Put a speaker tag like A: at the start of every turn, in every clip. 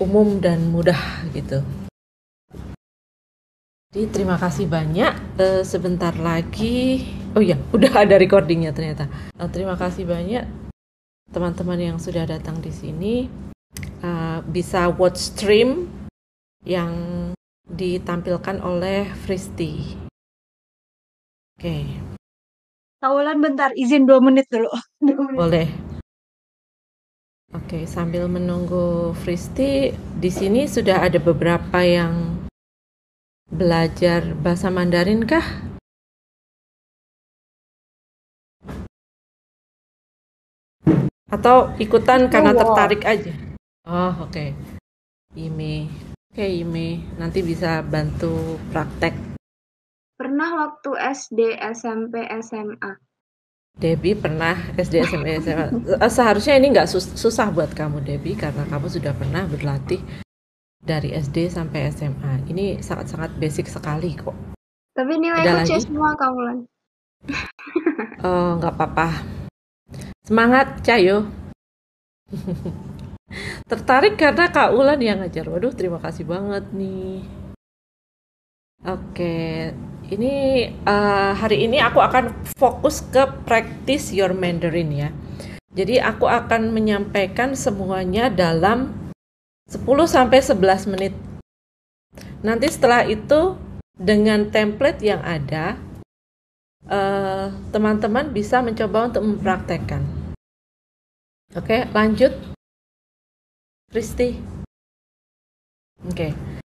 A: umum dan mudah gitu. Jadi terima kasih banyak. Uh, sebentar lagi, oh iya, udah ada recordingnya ternyata. Uh, terima kasih banyak teman-teman yang sudah datang di sini. Uh, bisa watch stream yang ditampilkan oleh Fristi. Oke. Okay.
B: Tawalan bentar, izin dua menit dulu.
A: Boleh. Oke, sambil menunggu Fristi, di sini sudah ada beberapa yang belajar bahasa Mandarin kah? Atau ikutan karena tertarik aja? Oh, oke. Okay. Ime. Oke, okay, Ime. Nanti bisa bantu praktek.
B: Pernah waktu SD, SMP, SMA.
A: Debbie pernah SD, SMP, SMA. Eh, seharusnya ini nggak susah buat kamu, Debbie, karena kamu sudah pernah berlatih dari SD sampai SMA. Ini sangat-sangat basic sekali kok.
B: Tapi nilai C semua kamu lan.
A: oh, nggak apa-apa. Semangat, Cayo. Tertarik karena Kak Ulan yang ngajar. Waduh, terima kasih banget nih. Oke, ini uh, hari ini aku akan fokus ke practice your Mandarin ya. Jadi aku akan menyampaikan semuanya dalam 10 sampai 11 menit. Nanti setelah itu dengan template yang ada eh, teman-teman uh, bisa mencoba untuk mempraktekkan. Oke, lanjut. Kristi. Oke.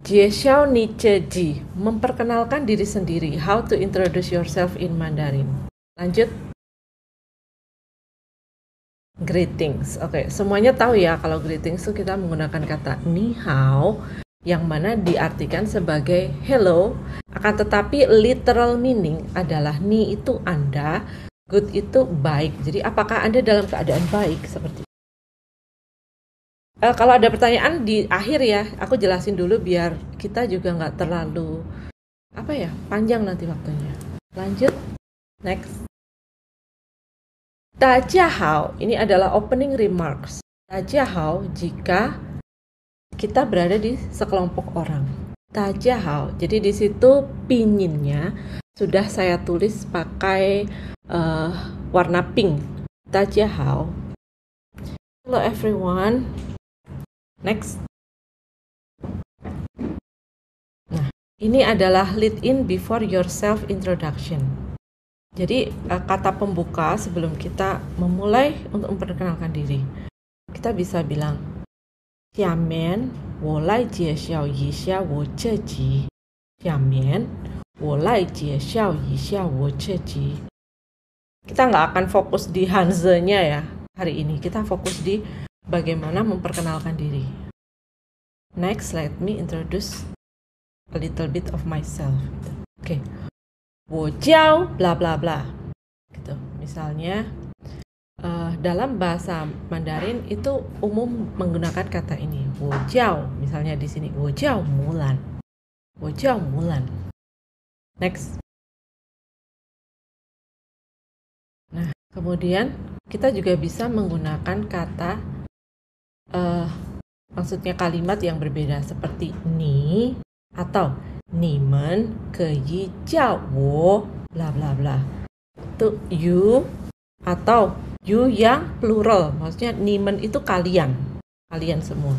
A: Jie Xiao Ni Ji, memperkenalkan diri sendiri, how to introduce yourself in Mandarin. Lanjut. Greetings. Oke, okay. semuanya tahu ya kalau greetings itu kita menggunakan kata ni hao yang mana diartikan sebagai hello, akan tetapi literal meaning adalah ni itu Anda, good itu baik. Jadi apakah Anda dalam keadaan baik seperti uh, kalau ada pertanyaan di akhir ya aku jelasin dulu biar kita juga nggak terlalu apa ya panjang nanti waktunya. Lanjut next. Tajahao ini adalah opening remarks. Tajahao jika kita berada di sekelompok orang. Tajahao jadi di situ pinginnya sudah saya tulis pakai uh, warna pink. Tajahao Hello everyone. Next. Nah, ini adalah lead in before your self introduction. Jadi eh, kata pembuka sebelum kita memulai untuk memperkenalkan diri. Kita bisa bilang Xiamen, wo lai jie xiao yi xia wo zhe ji. Xiamen, wo lai jie xiao yi xia wo zhe ji. Kita nggak akan fokus di Hanze-nya ya hari ini. Kita fokus di bagaimana memperkenalkan diri. Next, let me introduce a little bit of myself. Oke, okay. 我教 bla bla bla. Gitu. Misalnya uh, dalam bahasa Mandarin itu umum menggunakan kata ini. Wojau misalnya di sini wojau mulan. Wojau mulan. Next. Nah kemudian kita juga bisa menggunakan kata uh, maksudnya kalimat yang berbeda seperti ni atau ni men ke yi jiao wo bla bla bla. Untuk you atau you yang plural. Maksudnya ni men itu kalian. Kalian semua.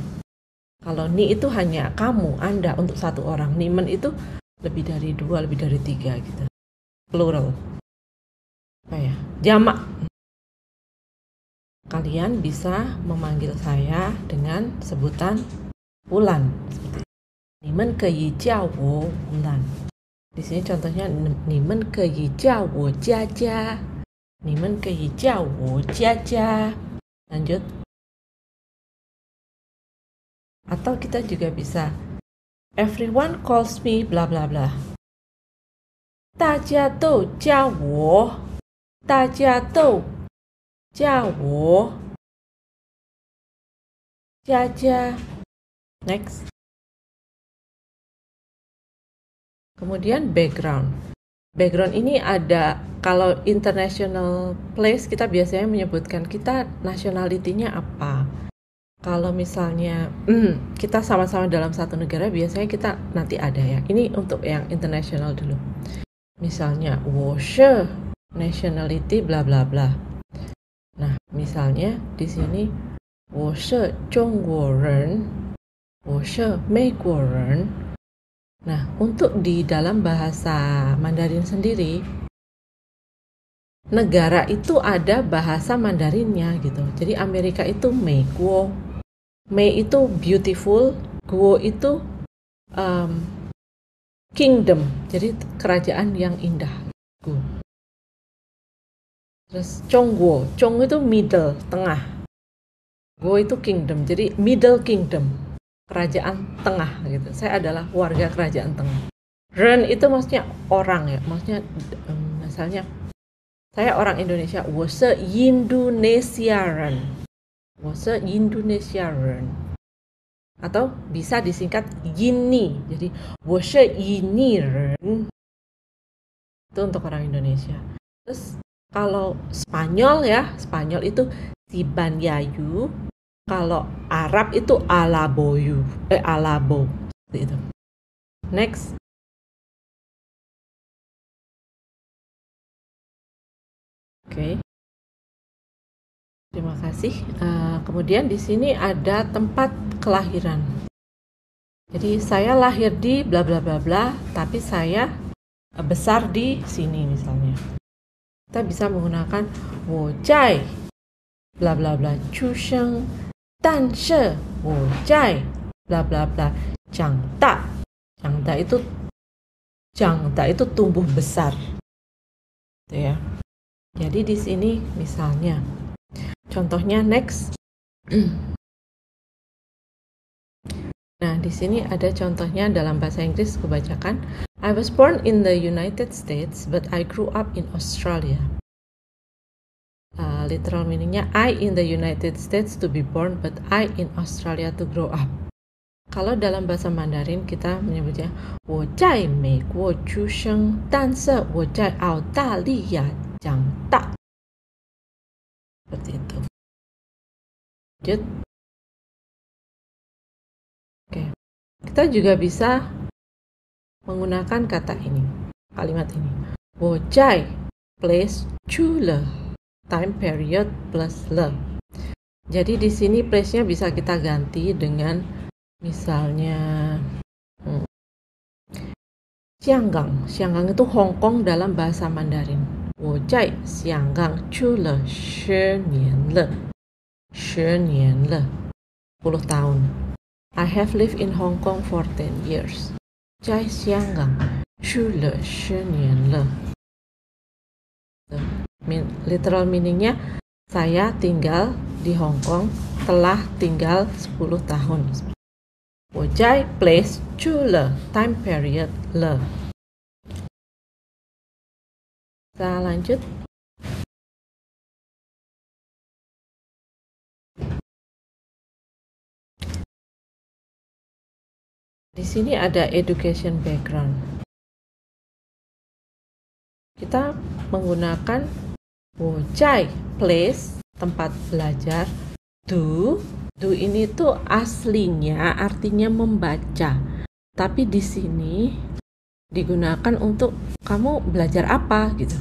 A: Kalau ni itu hanya kamu anda untuk satu orang. Ni men itu lebih dari dua lebih dari tiga gitu. Plural. Apa ya? Jamak. Kalian bisa memanggil saya dengan sebutan bulan. Seperti 你们可以叫我乌兰。Di sini contohnya 你们可以叫我佳佳。你们可以叫我佳佳。Lanjut. Atau kita juga bisa Everyone calls me bla bla bla. 大家都叫我，大家都 Ciao. Jaja. Next. Kemudian background. Background ini ada kalau international place kita biasanya menyebutkan kita nationality-nya apa. Kalau misalnya mm, kita sama-sama dalam satu negara biasanya kita nanti ada ya. Ini untuk yang international dulu. Misalnya Washer nationality bla bla bla nah misalnya di sini 我是中国人我是美国人 nah untuk di dalam bahasa Mandarin sendiri negara itu ada bahasa Mandarinnya gitu jadi Amerika itu 美国 Mei itu beautiful, Guo itu um, kingdom, jadi kerajaan yang indah. Terus Chongguo, Chong itu middle, tengah. Go itu kingdom, jadi middle kingdom, kerajaan tengah gitu. Saya adalah warga kerajaan tengah. Ren itu maksudnya orang ya, maksudnya um, misalnya saya orang Indonesia, Go se Indonesia Ren, wose se Indonesia Ren. Atau bisa disingkat Yini, jadi wose Yini Ren. Itu untuk orang Indonesia. Terus kalau Spanyol ya Spanyol itu Yayu kalau Arab itu Alaboyu eh Alabo itu next oke okay. Terima kasih. Uh, kemudian di sini ada tempat kelahiran. Jadi saya lahir di bla bla bla bla, tapi saya besar di sini misalnya. Kita bisa menggunakan wojai, bla bla bla, chusheng, dan she, wojai, bla bla bla, jangta. Jangta itu jangta itu tumbuh besar. Gitu ya. Jadi di sini misalnya contohnya next Nah, di sini ada contohnya dalam bahasa Inggris kebacakan. I was born in the United States, but I grew up in Australia. Uh, literal meaningnya I in the United States to be born, but I in Australia to grow up. Kalau dalam bahasa Mandarin kita menyebutnya 我在美国出生，但是我在澳大利亚长大。seperti itu lanjut Kita juga bisa menggunakan kata ini, kalimat ini. Wojai place chula time period plus le. Jadi di sini place-nya bisa kita ganti dengan misalnya hmm, Sianggang. Sianggang itu Hong Kong dalam bahasa Mandarin. Wojai Sianggang chule shi nian le. Shi nian le. 10 tahun. I have lived in Hong Kong for 10 years. 在香港住了十年了。Literal meaningnya saya tinggal di Hong Kong telah tinggal 10 tahun. 我在 place 住了 time period 了。kita lanjut. Di sini ada education background. Kita menggunakan wojai place tempat belajar. Do do ini tuh aslinya artinya membaca. Tapi di sini digunakan untuk kamu belajar apa gitu.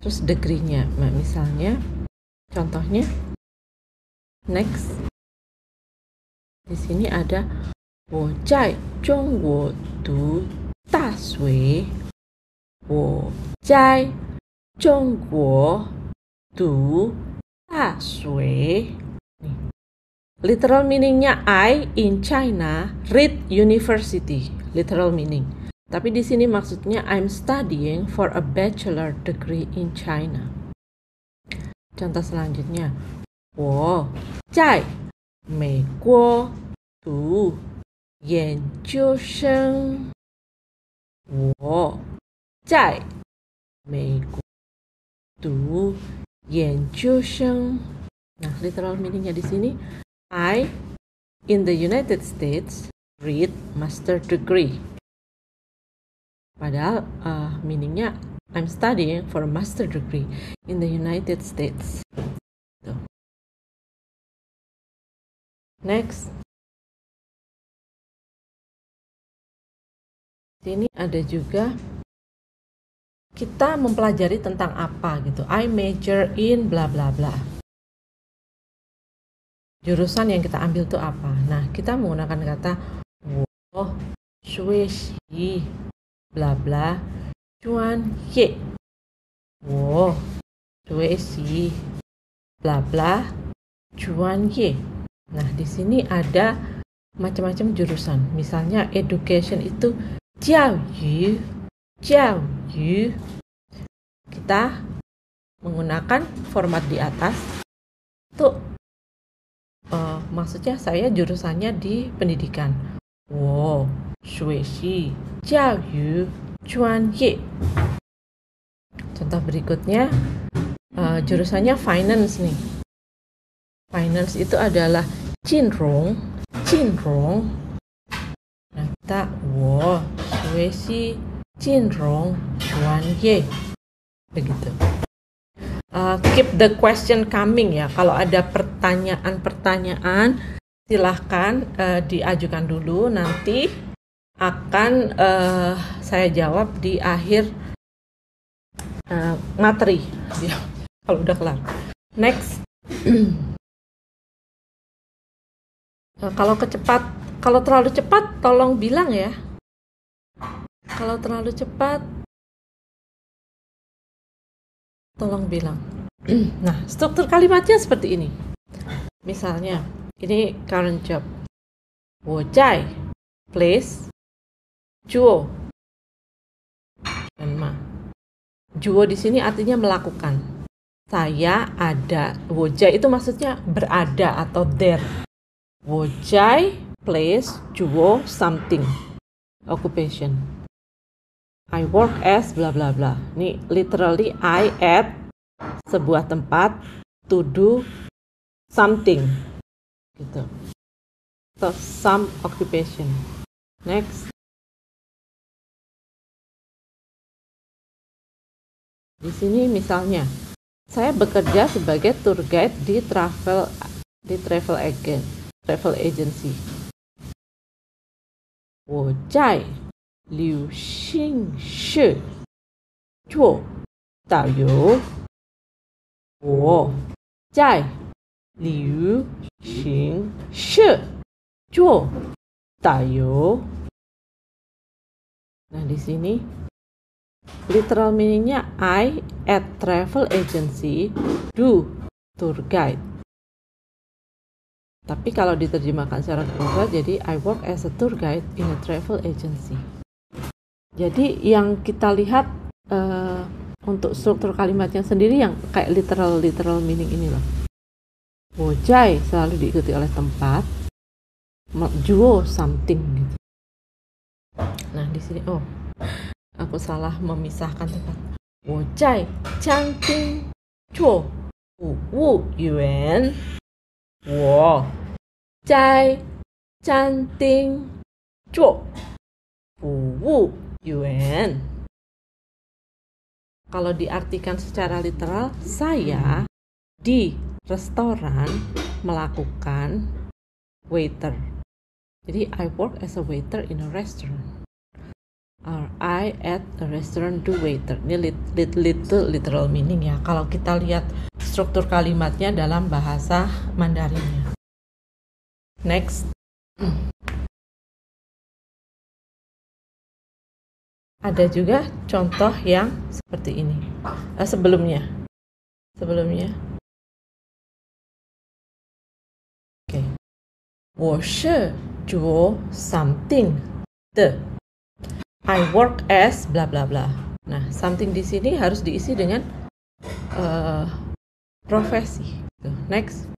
A: Terus degree-nya misalnya contohnya next. Di sini ada 我在中国读大学我在中国读大学 literal meaningnya I in China read university literal meaning tapi di sini maksudnya I'm studying for a bachelor degree in China. Contoh selanjutnya, 我在美国读 研究生。我在美国读研究生。Nah, literal meaningnya di sini, I in the United States read master degree. Padahal uh, meaningnya I'm studying for a master degree in the United States. Next. Sini ada juga kita mempelajari tentang apa gitu. I major in bla bla bla. Jurusan yang kita ambil itu apa? Nah, kita menggunakan kata wo shui xi bla bla chuan ye. Wo shui xi bla bla chuan ye. Nah, di sini ada macam-macam jurusan. Misalnya education itu jiao yu, jiao yu. Kita menggunakan format di atas untuk uh, maksudnya saya jurusannya di pendidikan. Wo shui xi jiao yu chuan ye. Contoh berikutnya uh, jurusannya finance nih. Finance itu adalah Jinrong, Jinrong. Nah, kita wo shui xi Jinrong chuan ye. Begitu uh, keep the question coming ya. Kalau ada pertanyaan-pertanyaan, silahkan uh, diajukan dulu. Nanti akan uh, saya jawab di akhir uh, materi. Ya, kalau udah kelar. Next. uh, kalau kecepat, kalau terlalu cepat, tolong bilang ya. Kalau terlalu cepat, tolong bilang. nah, struktur kalimatnya seperti ini. Misalnya, ini current job. Wojai, place, juo, dan ma. Juo di sini artinya melakukan. Saya ada. Wojai itu maksudnya berada atau there. Wojai, place, juo, something. Occupation. I work as bla bla bla. Ini literally I at sebuah tempat to do something gitu. So some occupation. Next. Di sini misalnya saya bekerja sebagai tour guide di travel di travel agent travel agency. 我在旅行社做导游。我在旅行社做导游。Nah di sini literal meaningnya I at travel agency do tour guide. Tapi kalau diterjemahkan secara global jadi I work as a tour guide in a travel agency. Jadi yang kita lihat uh, untuk struktur kalimatnya sendiri yang kayak literal literal meaning ini loh. Wojai selalu diikuti oleh tempat, juo something gitu. Nah di sini oh aku salah memisahkan tempat. Wojai canting juo wu wu yuan. Wo jai canting wu wu yuan. Kalau diartikan secara literal, saya di restoran melakukan waiter. Jadi I work as a waiter in a restaurant. Or I at a restaurant do waiter. Ini little, little literal meaning ya. Kalau kita lihat struktur kalimatnya dalam bahasa Mandarinnya. Next. Ada juga contoh yang seperti ini. Uh, sebelumnya. Sebelumnya. Oke. Okay. 我是做 something 的。I work as bla bla bla. Nah, something di sini harus diisi dengan uh, profesi. Next.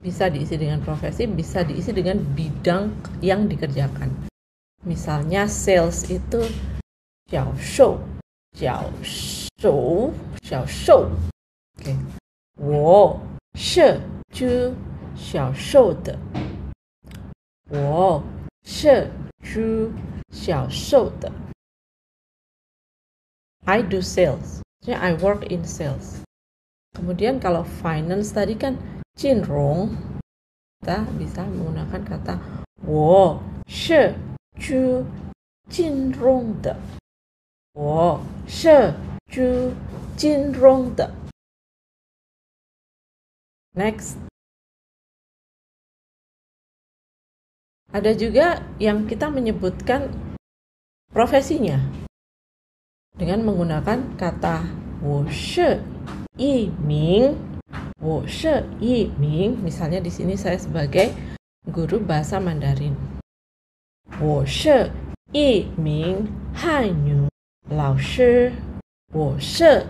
A: Bisa diisi dengan profesi, bisa diisi dengan bidang yang dikerjakan. Misalnya sales itu xiao shou, xiao shou, xiao shou. Oke. Okay. Wo shi ju xiao shou de. Wo shi ju xiao shou de. I do sales. Jadi I work in sales. Kemudian kalau finance tadi kan Jinrong kita bisa menggunakan kata wo. She ju jinrong de. Wo. She ju jinrong de. Next. Ada juga yang kita menyebutkan profesinya dengan menggunakan kata wo she. Yi ming. Wo Shi Yi Ming, misalnya di sini saya sebagai guru bahasa Mandarin. Wo Shi Yi Ming Han Yu Lao Shi. Wo she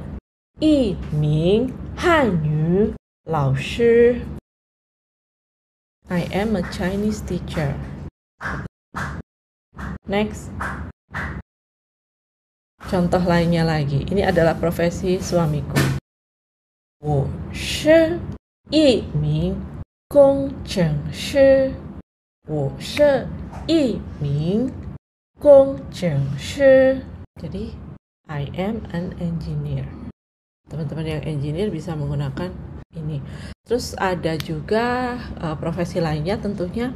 A: Yi Ming Han Yu Lao Shi. I am a Chinese teacher. Next. Contoh lainnya lagi. Ini adalah profesi suamiku. 我是一名工程师。我是一名工程师。Jadi, I am an engineer. Teman-teman yang engineer bisa menggunakan ini. Terus ada juga uh, profesi lainnya tentunya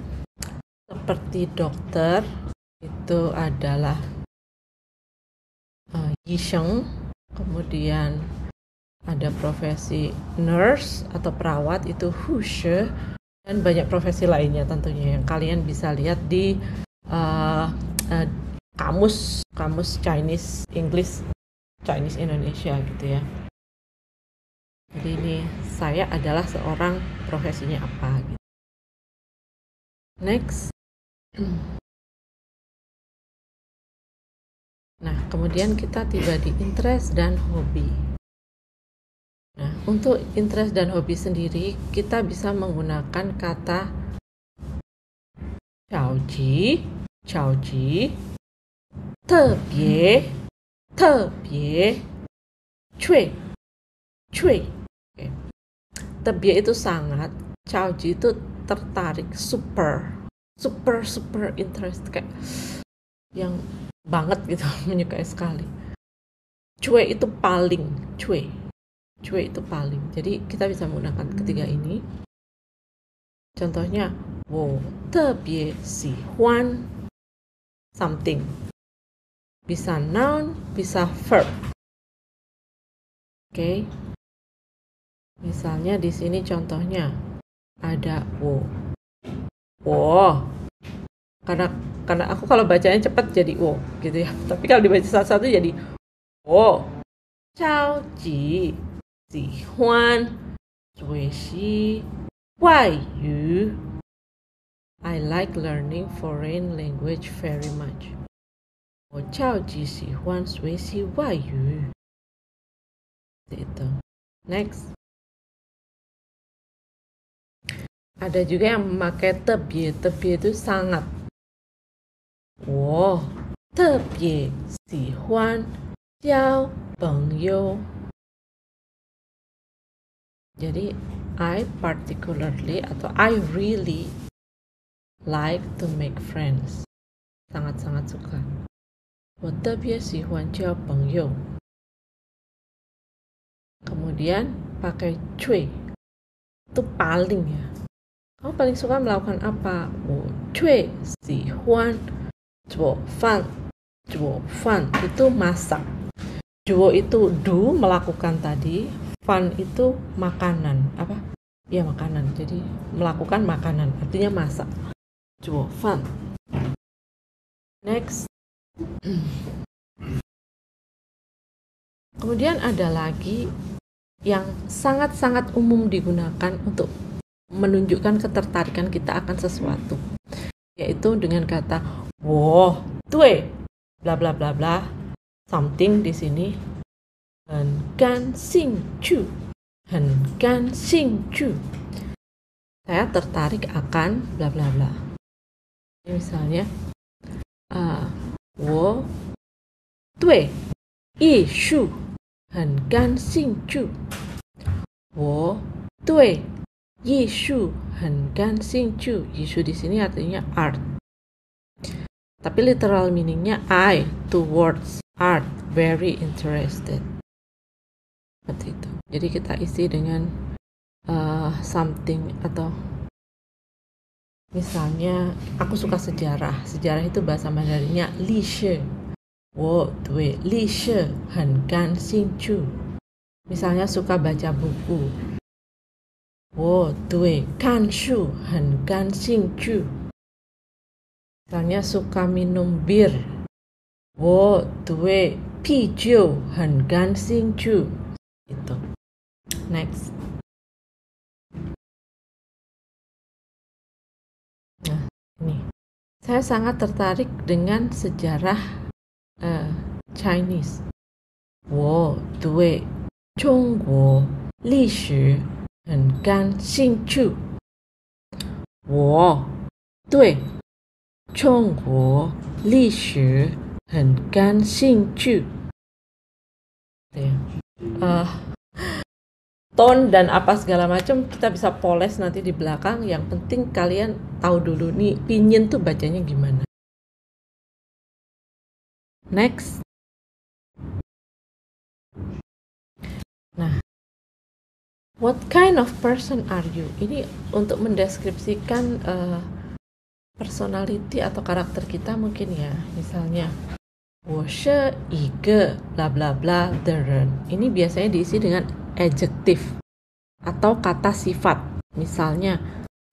A: seperti dokter itu adalah uh, Yisheng, kemudian ada profesi nurse atau perawat itu Hushe, dan banyak profesi lainnya tentunya yang kalian bisa lihat di uh, uh, kamus kamus Chinese English Chinese Indonesia gitu ya. Jadi ini saya adalah seorang profesinya apa gitu. Next. Nah, kemudian kita tiba di interest dan hobi. Nah, untuk interest dan hobi sendiri, kita bisa menggunakan kata Chaoji, Chaoji, Tebie, Tebie, Cui, Cui. Okay. Tebie itu sangat, Chaoji itu tertarik, super, super, super interest kayak yang banget gitu menyukai sekali cuek itu paling cuek cuek itu paling. Jadi kita bisa menggunakan ketiga ini. Contohnya wo tebie si huan something. Bisa noun bisa verb. Oke. Okay. misalnya di sini contohnya ada wo. Wo. Karena karena aku kalau bacanya cepat jadi wo gitu ya. Tapi kalau dibaca satu-satu jadi wo. Cao ji ji huan zui xi wai yu I like learning foreign language very much 我超级喜欢学习外语。Itu. Next. Ada juga yang memakai tebie. Tebie itu sangat 我特别喜欢交朋友。 Jadi I particularly atau I really like to make friends. Sangat-sangat suka. 我特别喜欢交朋友。Kemudian pakai cuy itu paling ya. Kamu paling suka melakukan apa? 我最喜欢Juo fan. Juo fan itu masak. Juo itu do melakukan tadi, fan itu makanan. Apa? Ya makanan. Jadi melakukan makanan artinya masak. Juo fan. Next. Kemudian ada lagi yang sangat-sangat umum digunakan untuk menunjukkan ketertarikan kita akan sesuatu yaitu dengan kata wo, tue, bla bla bla bla, something di sini, hen gan sing chu, hen gan sing chu. Saya tertarik akan bla bla bla. Ini misalnya, uh, wo, tue, yi shu, hen gan sing chu. Wo, tue, 艺术很感兴趣. Yisu di sini artinya art. Tapi literal meaningnya I towards art very interested. Seperti itu. Jadi kita isi dengan uh, something atau misalnya aku suka sejarah. Sejarah itu bahasa Mandarinnya li shi. Wo dui li shi hen gan xing chu. Misalnya suka baca buku. Wo dui kan shu hen gan xing chu. Misalnya suka minum bir. Wo dui pi jiu hen gan xing chu Itu. Next. Nah, ini. Saya sangat tertarik dengan sejarah uh, Chinese. 我对中国历史很感兴趣。我对中国历史很感兴趣。对， 呃。tone dan apa segala macam kita bisa poles nanti di belakang. Yang penting kalian tahu dulu nih pinyin tuh bacanya gimana. Next. Nah what kind of person are you? Ini untuk mendeskripsikan uh, personality atau karakter kita mungkin ya misalnya 我是一个 bla bla bla the Ini biasanya diisi dengan adjektif atau kata sifat. Misalnya,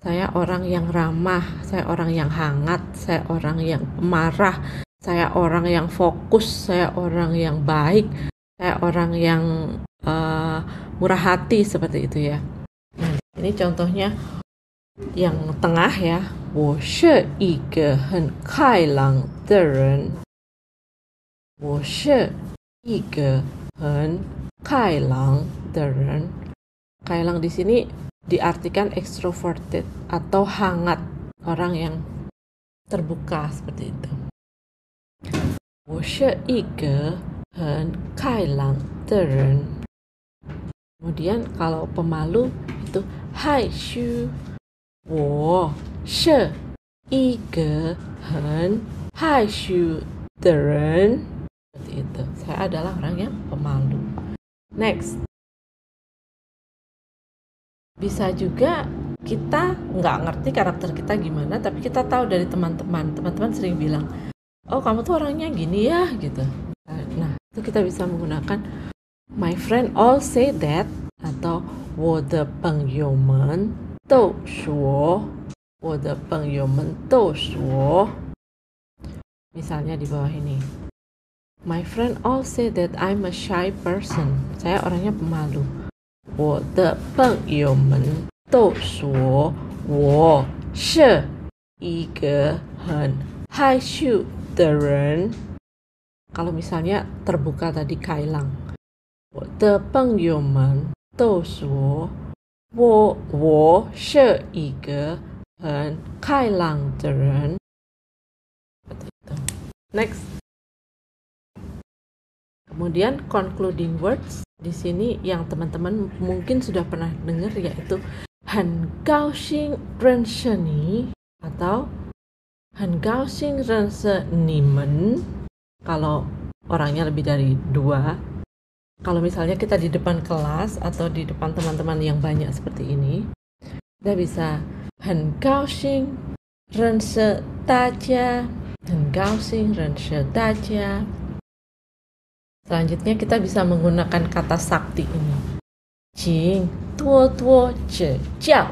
A: saya orang yang ramah, saya orang yang hangat, saya orang yang pemarah, saya orang yang fokus, saya orang yang baik, saya orang yang uh, murah hati seperti itu ya. Nah, ini contohnya yang tengah ya. 我是一个很开朗的人。 我是一个很开朗的人。Kailang di sini diartikan extroverted atau hangat, orang yang terbuka seperti itu. 我是一个很开朗的人。Kemudian kalau pemalu itu 害羞。我是一个很害羞的人。 seperti itu saya adalah orang yang pemalu next bisa juga kita nggak ngerti karakter kita gimana tapi kita tahu dari teman-teman teman-teman sering bilang oh kamu tuh orangnya gini ya gitu nah itu kita bisa menggunakan my friend all say that atau 我的朋友们都说我的朋友们都说 misalnya di bawah ini My friend all say that I'm a shy person. Saya orangnya pemalu. 我的朋友们都说我是一个很害羞的人。Kalau misalnya terbuka tadi Kailang. 我的朋友们都说我我是一个很开朗的人。Next. Kemudian concluding words di sini yang teman-teman mungkin sudah pernah dengar yaitu Han Gao Xing Ren Sheni atau Han Gao Xing Ren Nimen kalau orangnya lebih dari dua. Kalau misalnya kita di depan kelas atau di depan teman-teman yang banyak seperti ini kita bisa Han Gao Xing Ren Daja Han Gao Xing Ren Daja Selanjutnya kita bisa menggunakan kata sakti ini. Jing tuo tuo je jiao.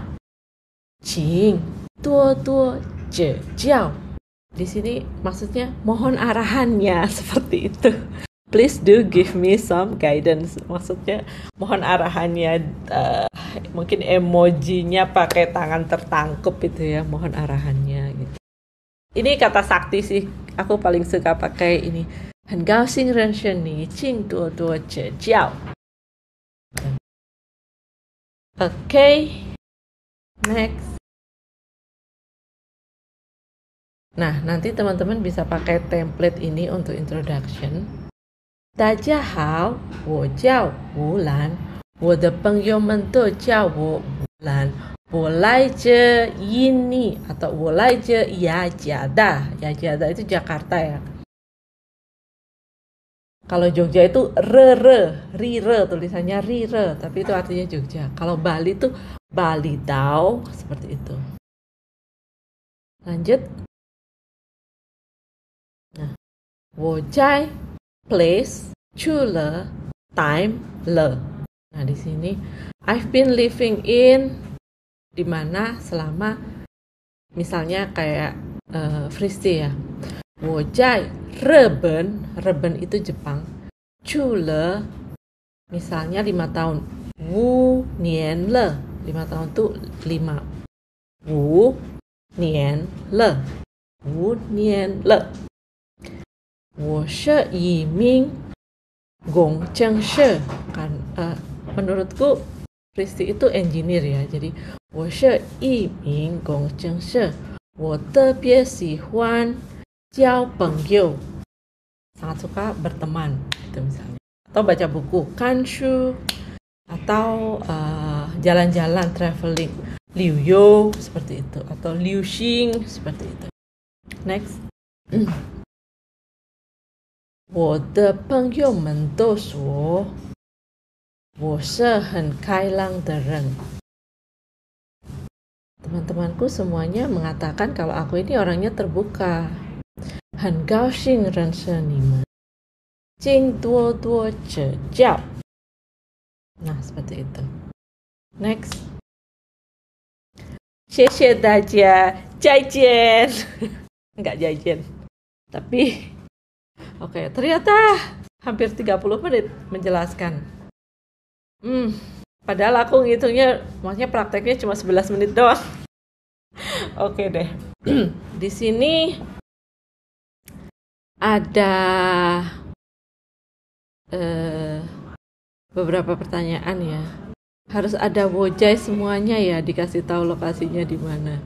A: Jing tuo tuo je jiao. Di sini maksudnya mohon arahannya seperti itu. Please do give me some guidance. Maksudnya mohon arahannya uh, mungkin emojinya pakai tangan tertangkup itu ya, mohon arahannya gitu. Ini kata sakti sih. Aku paling suka pakai ini 很高兴认识你，请多多指教。Oke, next. Nah, nanti teman-teman bisa pakai template ini untuk introduction. 大家好，我叫吴兰，我的朋友们都叫我吴兰。我来自印尼 atau 我来自雅加达，雅加达 itu Jakarta ya. Kalau Jogja itu re re, ri re tulisannya ri re, tapi itu artinya Jogja. Kalau Bali itu Bali Dao seperti itu. Lanjut. Nah, Wojai place chule time le. Nah, di sini I've been living in di mana selama misalnya kayak uh, Fristi ya. Wojai Reben, Reben itu Jepang. Chule, misalnya lima tahun. Wu nian le, lima tahun tuh lima. Wu nian le, Wu nian le. Wo she yi ming gong cheng she. Kan, uh, menurutku Kristi itu engineer ya, jadi wo she yi ming gong cheng she. 我特别喜欢 交朋友 sangat suka berteman itu misalnya atau baca buku kanshu atau jalan jalan-jalan traveling liu yo seperti itu atau liu xing seperti itu next 我的朋友们都说我是很开朗的人 teman-temanku semuanya mengatakan kalau aku ini orangnya terbuka 很高兴认识你们，请多多指教。Nah, seperti itu. Next. 谢谢大家，再见。Enggak jajan. Tapi oke, okay, ternyata hampir 30 menit menjelaskan. Hmm, padahal aku ngitungnya maksudnya prakteknya cuma 11 menit doang. oke okay deh. Di sini ada uh, beberapa pertanyaan ya. Harus ada wojai semuanya ya dikasih tahu lokasinya di mana.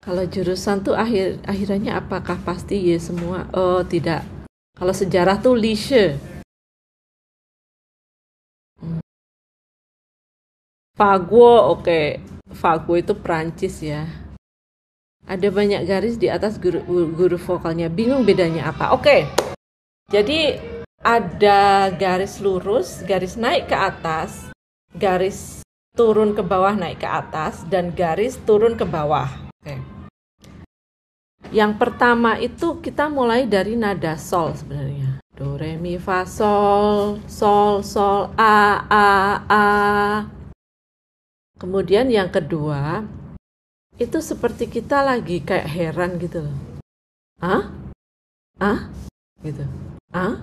A: Kalau jurusan tuh akhir akhirnya apakah pasti ya semua? Oh tidak. Kalau sejarah tuh lise. Hmm. Faguo, oke. Okay. Faguo itu Prancis ya ada banyak garis di atas guru, guru vokalnya. Bingung bedanya apa? Oke. Okay. Jadi ada garis lurus, garis naik ke atas, garis turun ke bawah naik ke atas dan garis turun ke bawah. Okay. Yang pertama itu kita mulai dari nada sol sebenarnya. Do re mi fa sol, sol sol a a a. Kemudian yang kedua itu seperti kita lagi kayak heran gitu loh. Ah? Ah? Gitu. Ah?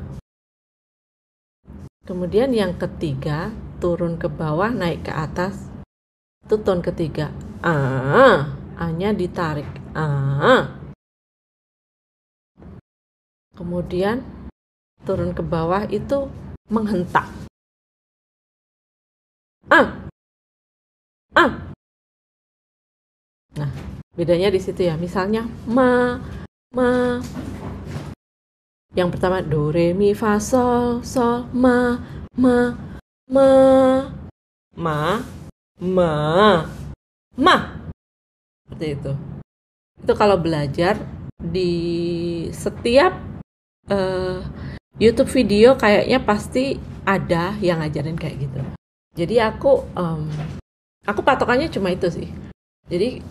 A: Kemudian yang ketiga, turun ke bawah, naik ke atas. Itu ton ketiga. Ah, A-nya ditarik. Ah. Kemudian turun ke bawah itu menghentak. Ah. Ah. Nah, bedanya di situ ya. Misalnya ma ma yang pertama do re mi fa sol sol ma ma ma ma ma ma seperti itu. Itu kalau belajar di setiap uh, YouTube video kayaknya pasti ada yang ngajarin kayak gitu. Jadi aku um, aku patokannya cuma itu sih. Jadi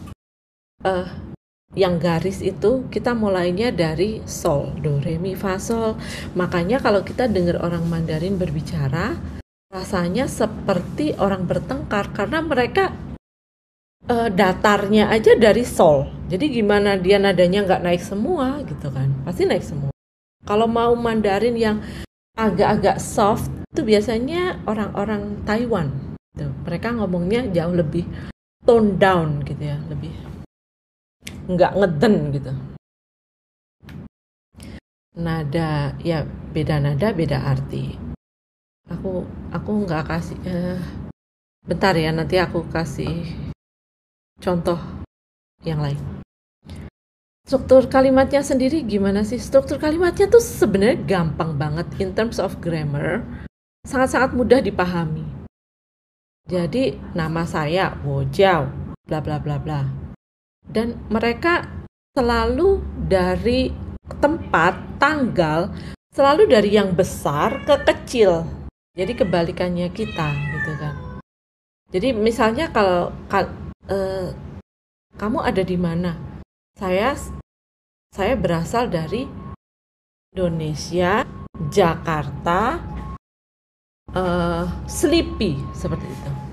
A: uh, yang garis itu kita mulainya dari sol, do, re, mi, fa, sol. Makanya kalau kita dengar orang Mandarin berbicara, rasanya seperti orang bertengkar karena mereka uh, datarnya aja dari sol. Jadi gimana dia nadanya nggak naik semua gitu kan? Pasti naik semua. Kalau mau Mandarin yang agak-agak soft itu biasanya orang-orang Taiwan. Gitu. Mereka ngomongnya jauh lebih tone down gitu ya, lebih nggak ngeden gitu. Nada ya beda nada beda arti. Aku aku nggak kasih uh, bentar ya nanti aku kasih contoh yang lain. Struktur kalimatnya sendiri gimana sih? Struktur kalimatnya tuh sebenarnya gampang banget in terms of grammar. Sangat-sangat mudah dipahami. Jadi nama saya Wojau bla bla bla bla dan mereka selalu dari tempat, tanggal selalu dari yang besar ke kecil. Jadi kebalikannya kita gitu kan. Jadi misalnya kalau kal, eh, kamu ada di mana? Saya saya berasal dari Indonesia, Jakarta, uh, sleepy seperti itu.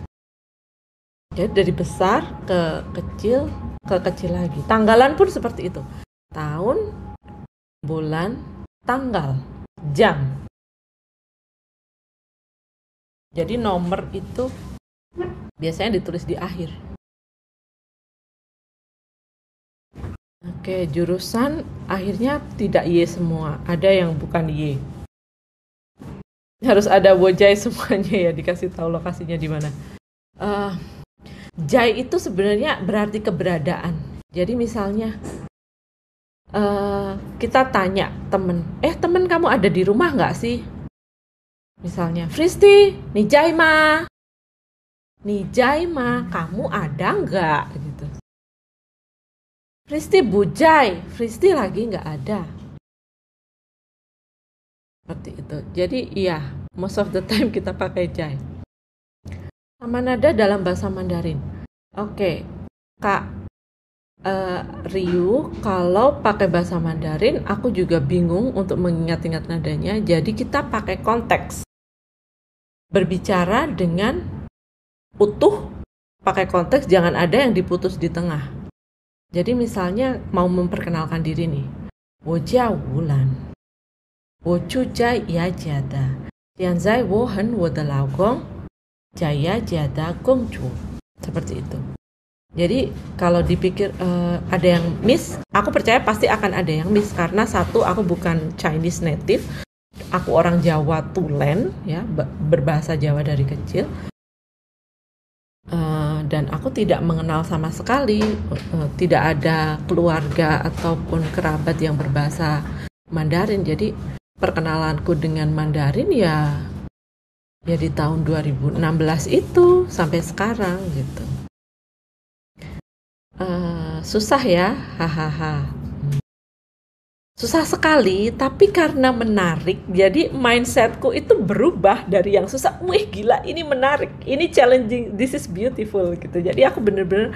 A: Jadi dari besar ke kecil ke kecil lagi. Tanggalan pun seperti itu. Tahun, bulan, tanggal, jam. Jadi nomor itu biasanya ditulis di akhir. Oke, jurusan akhirnya tidak Y semua. Ada yang bukan Y. Harus ada wojai semuanya ya dikasih tahu lokasinya di mana. Uh, Jai itu sebenarnya berarti keberadaan. Jadi misalnya uh, kita tanya temen, eh temen kamu ada di rumah nggak sih? Misalnya, Fristi, nih Jai ma, nih Jai ma, kamu ada nggak? Gitu. Fristi bujai, Fristi lagi nggak ada. Seperti itu. Jadi iya, most of the time kita pakai Jai sama nada dalam bahasa Mandarin. Oke, okay. Kak uh, Ryu, kalau pakai bahasa Mandarin, aku juga bingung untuk mengingat-ingat nadanya. Jadi kita pakai konteks. Berbicara dengan utuh, pakai konteks, jangan ada yang diputus di tengah. Jadi misalnya mau memperkenalkan diri nih. Wojia Wulan. Wochu Ya Jada. Tianzai Wohen Wodelaugong. Jaya Jada Gongju seperti itu. Jadi kalau dipikir uh, ada yang miss, aku percaya pasti akan ada yang miss karena satu aku bukan Chinese native, aku orang Jawa Tulen ya berbahasa Jawa dari kecil. Uh, dan aku tidak mengenal sama sekali, uh, tidak ada keluarga ataupun kerabat yang berbahasa Mandarin. Jadi perkenalanku dengan Mandarin ya ya di tahun 2016 itu sampai sekarang gitu. Uh, susah ya hahaha. Susah sekali tapi karena menarik jadi mindsetku itu berubah dari yang susah wih gila ini menarik ini challenging this is beautiful gitu. Jadi aku bener-bener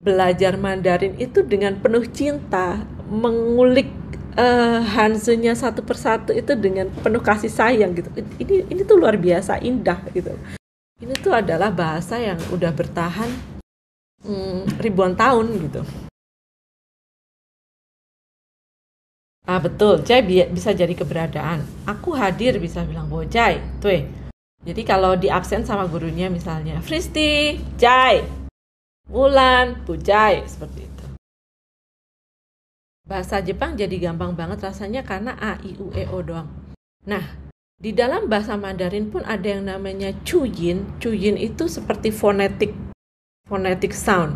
A: belajar Mandarin itu dengan penuh cinta mengulik uh, Hansunya satu persatu itu dengan penuh kasih sayang gitu. Ini ini tuh luar biasa indah gitu. Ini tuh adalah bahasa yang udah bertahan hmm, ribuan tahun gitu. Ah betul, Jai bi bisa jadi keberadaan. Aku hadir bisa bilang bahwa Jai, tuh. Jadi kalau di absen sama gurunya misalnya, Fristi, Jai, Wulan, Bu Jai, seperti itu. Bahasa Jepang jadi gampang banget rasanya karena A, I, U, E, O doang. Nah, di dalam bahasa Mandarin pun ada yang namanya chuyin. Chuyin itu seperti fonetik, fonetik sound.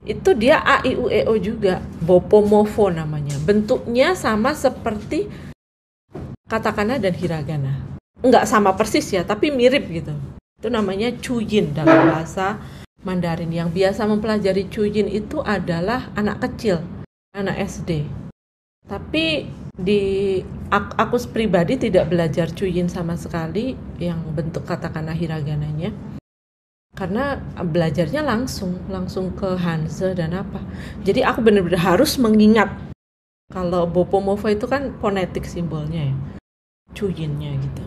A: Itu dia A, I, U, E, O juga. Bopomofo namanya. Bentuknya sama seperti katakana dan hiragana. Enggak sama persis ya, tapi mirip gitu. Itu namanya chuyin dalam bahasa Mandarin. Yang biasa mempelajari chuyin itu adalah anak kecil anak SD. Tapi di aku pribadi tidak belajar cuyin sama sekali yang bentuk katakanlah hiragananya. Karena belajarnya langsung, langsung ke Hanse dan apa. Jadi aku benar-benar harus mengingat kalau Bopomovo itu kan fonetik simbolnya ya. Cuyinnya gitu.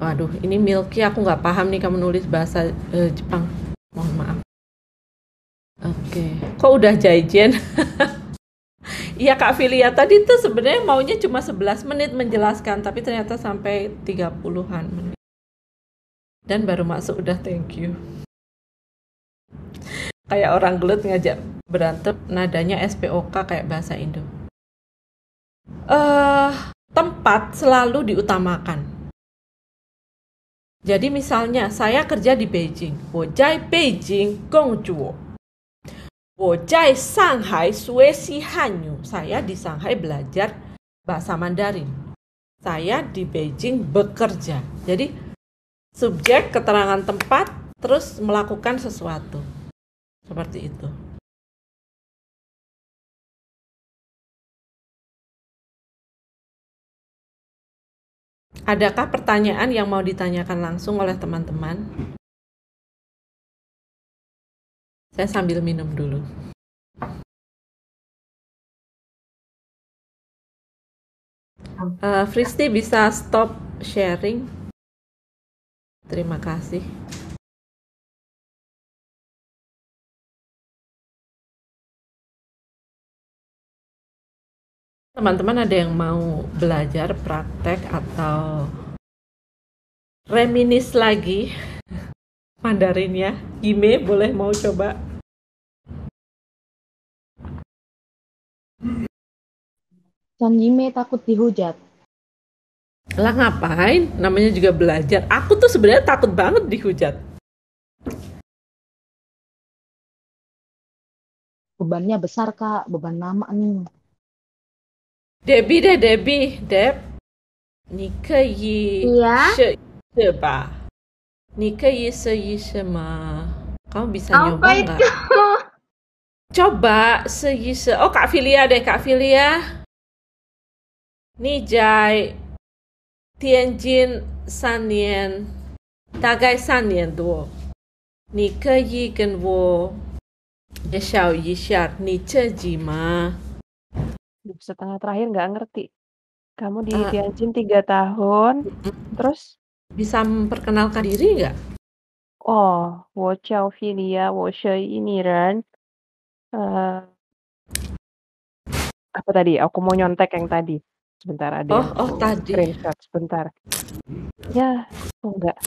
A: Waduh, ini Milky aku nggak paham nih kamu nulis bahasa uh, Jepang. Mohon maaf. Oke, kok udah jajan? Iya Kak Filia tadi tuh sebenarnya maunya cuma 11 menit menjelaskan tapi ternyata sampai 30-an menit. Dan baru masuk udah thank you. Kayak orang gelut ngajak berantem nadanya SPOK kayak bahasa Indo. Uh, tempat selalu diutamakan. Jadi misalnya saya kerja di Beijing, Wojai Beijing Gongjuo. Bocai Shanghai Suesi Hanyu. Saya di Shanghai belajar bahasa Mandarin. Saya di Beijing bekerja. Jadi subjek keterangan tempat terus melakukan sesuatu. Seperti itu. Adakah pertanyaan yang mau ditanyakan langsung oleh teman-teman? Saya sambil minum dulu. Uh, Fristi bisa stop sharing? Terima kasih. Teman-teman ada yang mau belajar praktek atau reminis lagi Mandarinnya? Ime boleh mau coba?
C: Sanjime takut dihujat.
A: Lah ngapain? Namanya juga belajar. Aku tuh sebenarnya takut banget dihujat.
C: Bebannya besar, Kak. Beban nama nih.
A: Debbie deh, Debbie. Deb. Nika yi iya? Seba. Nika yi se yi sema. Kamu bisa Apa nyoba nggak? Coba se yi se. Oh, Kak Filia deh, Kak Filia. 你在天津三年，大概三年多。你可以跟我介绍一下你自己吗？
D: setengah terakhir nggak ngerti. Kamu di uh, Tianjin tiga tahun, terus
A: bisa memperkenalkan diri nggak?
D: Oh, 我叫 Filia, 我是印尼人. Uh, apa tadi? Aku mau nyontek yang tadi. Sebentar ada.
A: Oh, oh tadi.
D: Screenshot sebentar. Ya, oh enggak.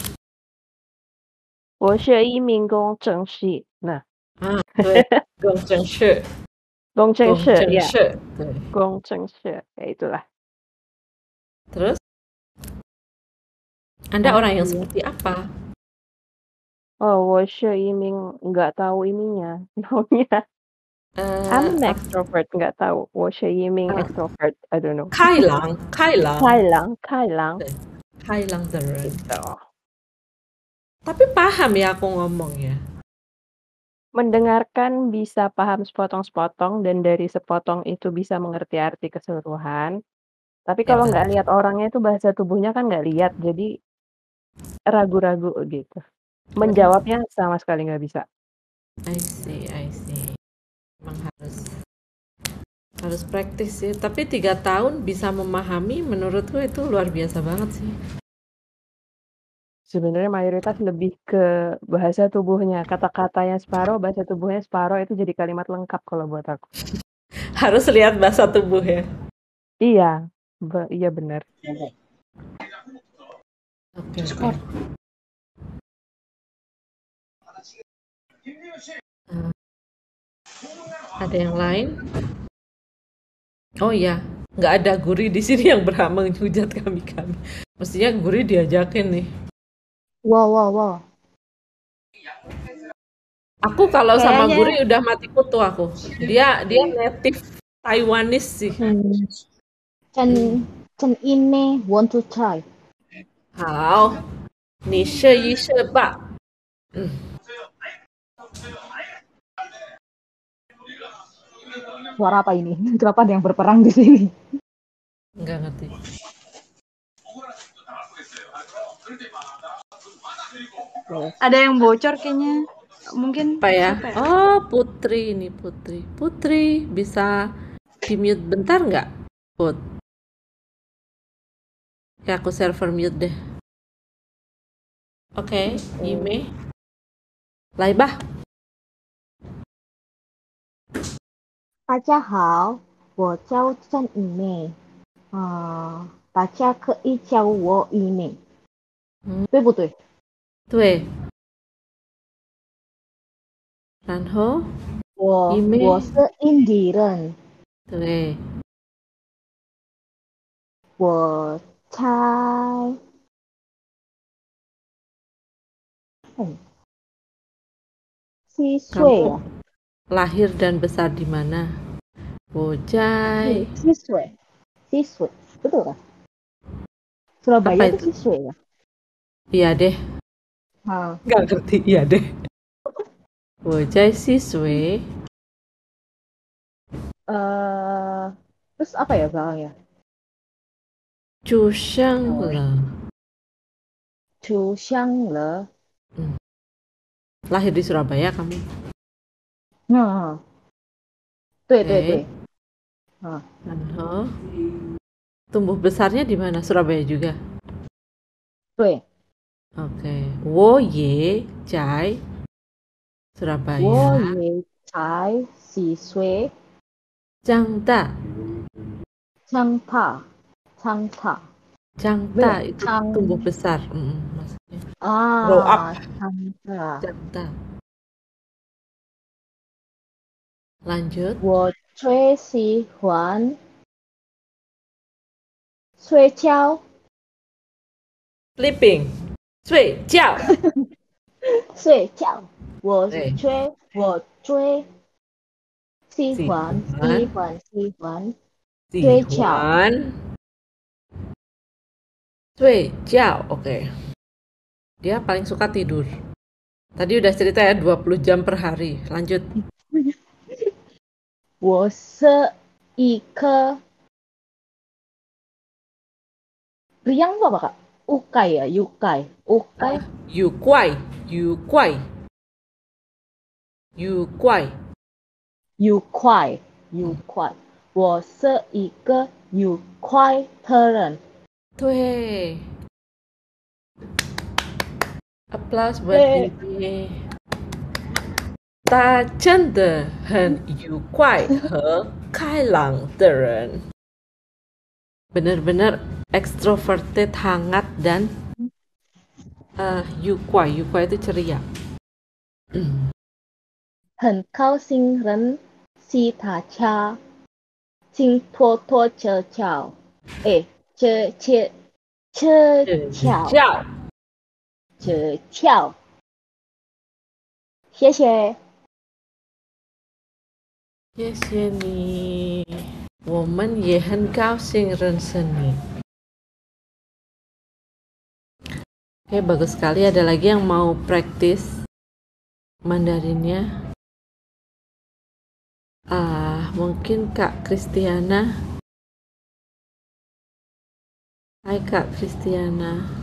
D: 我是一名工程师. Nah.
A: Ah, 对，工程师。
D: Gong Cheng She, ya. Gong Cheng She, ya itulah.
A: Terus? Anda orang yang seperti apa?
D: Oh, Washe Yiming nggak tahu ininya, namanya. Uh, I'm an extrovert, nggak tahu. Washe Yiming uh, extrovert, I don't know.
A: Kailang, Kailang.
D: Kailang, Kailang.
A: Kailang the gitu. Tapi paham ya aku ngomong ya.
D: Mendengarkan bisa paham sepotong-sepotong dan dari sepotong itu bisa mengerti arti keseluruhan. Tapi Ya, kalau nggak lihat orangnya itu bahasa tubuhnya kan nggak lihat, jadi ragu-ragu gitu. Menjawabnya sama sekali nggak bisa.
A: I see. Emang harus harus praktis sih, tapi tiga tahun bisa memahami menurutku itu luar biasa banget sih.
D: Sebenarnya mayoritas lebih ke bahasa tubuhnya, kata-katanya separuh, bahasa tubuhnya separuh, itu jadi kalimat lengkap kalau buat aku.
A: Harus lihat bahasa tubuh ya?
D: Iya, be iya benar.
A: Oke, okay, ada yang lain? Oh iya, nggak ada guri di sini yang berhak menghujat kami kami. Mestinya guri diajakin nih.
C: Wow, wow, wow.
A: Aku kalau sama Guri udah mati kutu aku. Dia dia native Taiwanese sih. Hmm.
C: Chen Chen ini want to try.
A: 好，你试一试吧。嗯。
C: Suara apa ini? Kenapa ada yang berperang di sini?
A: Enggak ngerti.
B: Ada yang bocor kayaknya. Mungkin
A: apa ya? ya? Oh, Putri ini Putri. Putri bisa di mute bentar nggak? Put. Ya aku server mute deh. Oke, okay, Ime. Laibah.
C: 大家好，我叫郑以妹，啊、呃，大家可以叫我以妹，嗯，对不对？
A: 对。然后
C: 我我是印尼人。
A: 对。
C: 我猜，嗯，七岁啊。
A: lahir dan besar di mana? Bojai.
C: Siswe. Siswe. Betul kan? Surabaya itu, itu siswe ya?
A: Iya deh. Ha. Gak ngerti, iya deh. Bojai siswe.
C: Uh, terus apa ya bang
A: ya? oh. le.
C: Cusang le. Hmm.
A: Lahir di Surabaya kamu?
C: 嗯，对对
A: Oke.
C: 对，啊，
A: Aha. Tumbuh besarnya di mana? Surabaya juga.
C: 对，
A: Oke. Wo ye jai
C: 我
A: Surabaya.
C: 也才几岁，
A: 长大，
C: 长大，长大
A: Jangta
C: Belum,
A: itu
C: Jang-
A: tumbuh besar, mm, maksudnya
C: 啊
A: Grow up
C: 长大。
A: Lanjut.
C: Wo Cui Si Huan. Sui Chiao.
A: Sleeping. Sui
C: Chiao. Sui Chiao. Wo Cui
A: Wo Cui
C: Si Huan. Si Huan
A: Si
C: Huan. Sui
A: Chiao. Sui Chiao. Oke. Dia paling suka tidur. Tadi udah cerita ya 20 jam per hari. Lanjut.
C: 我是一颗 Riang apa kak? Ukai ya, yukai, ukai,
A: You 怪 You 怪 You 怪
C: yukai, yukai。我是一个愉快的人。
A: 对 Applause buat
C: Yeay.
A: Bibi 他真的很愉快和开朗的人 benar-benar extroverted hangat dan uh, yukwai yukwai itu ceria
C: 很高兴认识大家，请多多指教。哎，指指指教，
A: 叫
C: 指教。谢谢。
A: 谢谢你我们也很高兴认识你 Oke, bagus sekali. Ada lagi yang mau praktis Mandarinnya? Ah, mungkin Kak Kristiana. Hai Kak Kristiana.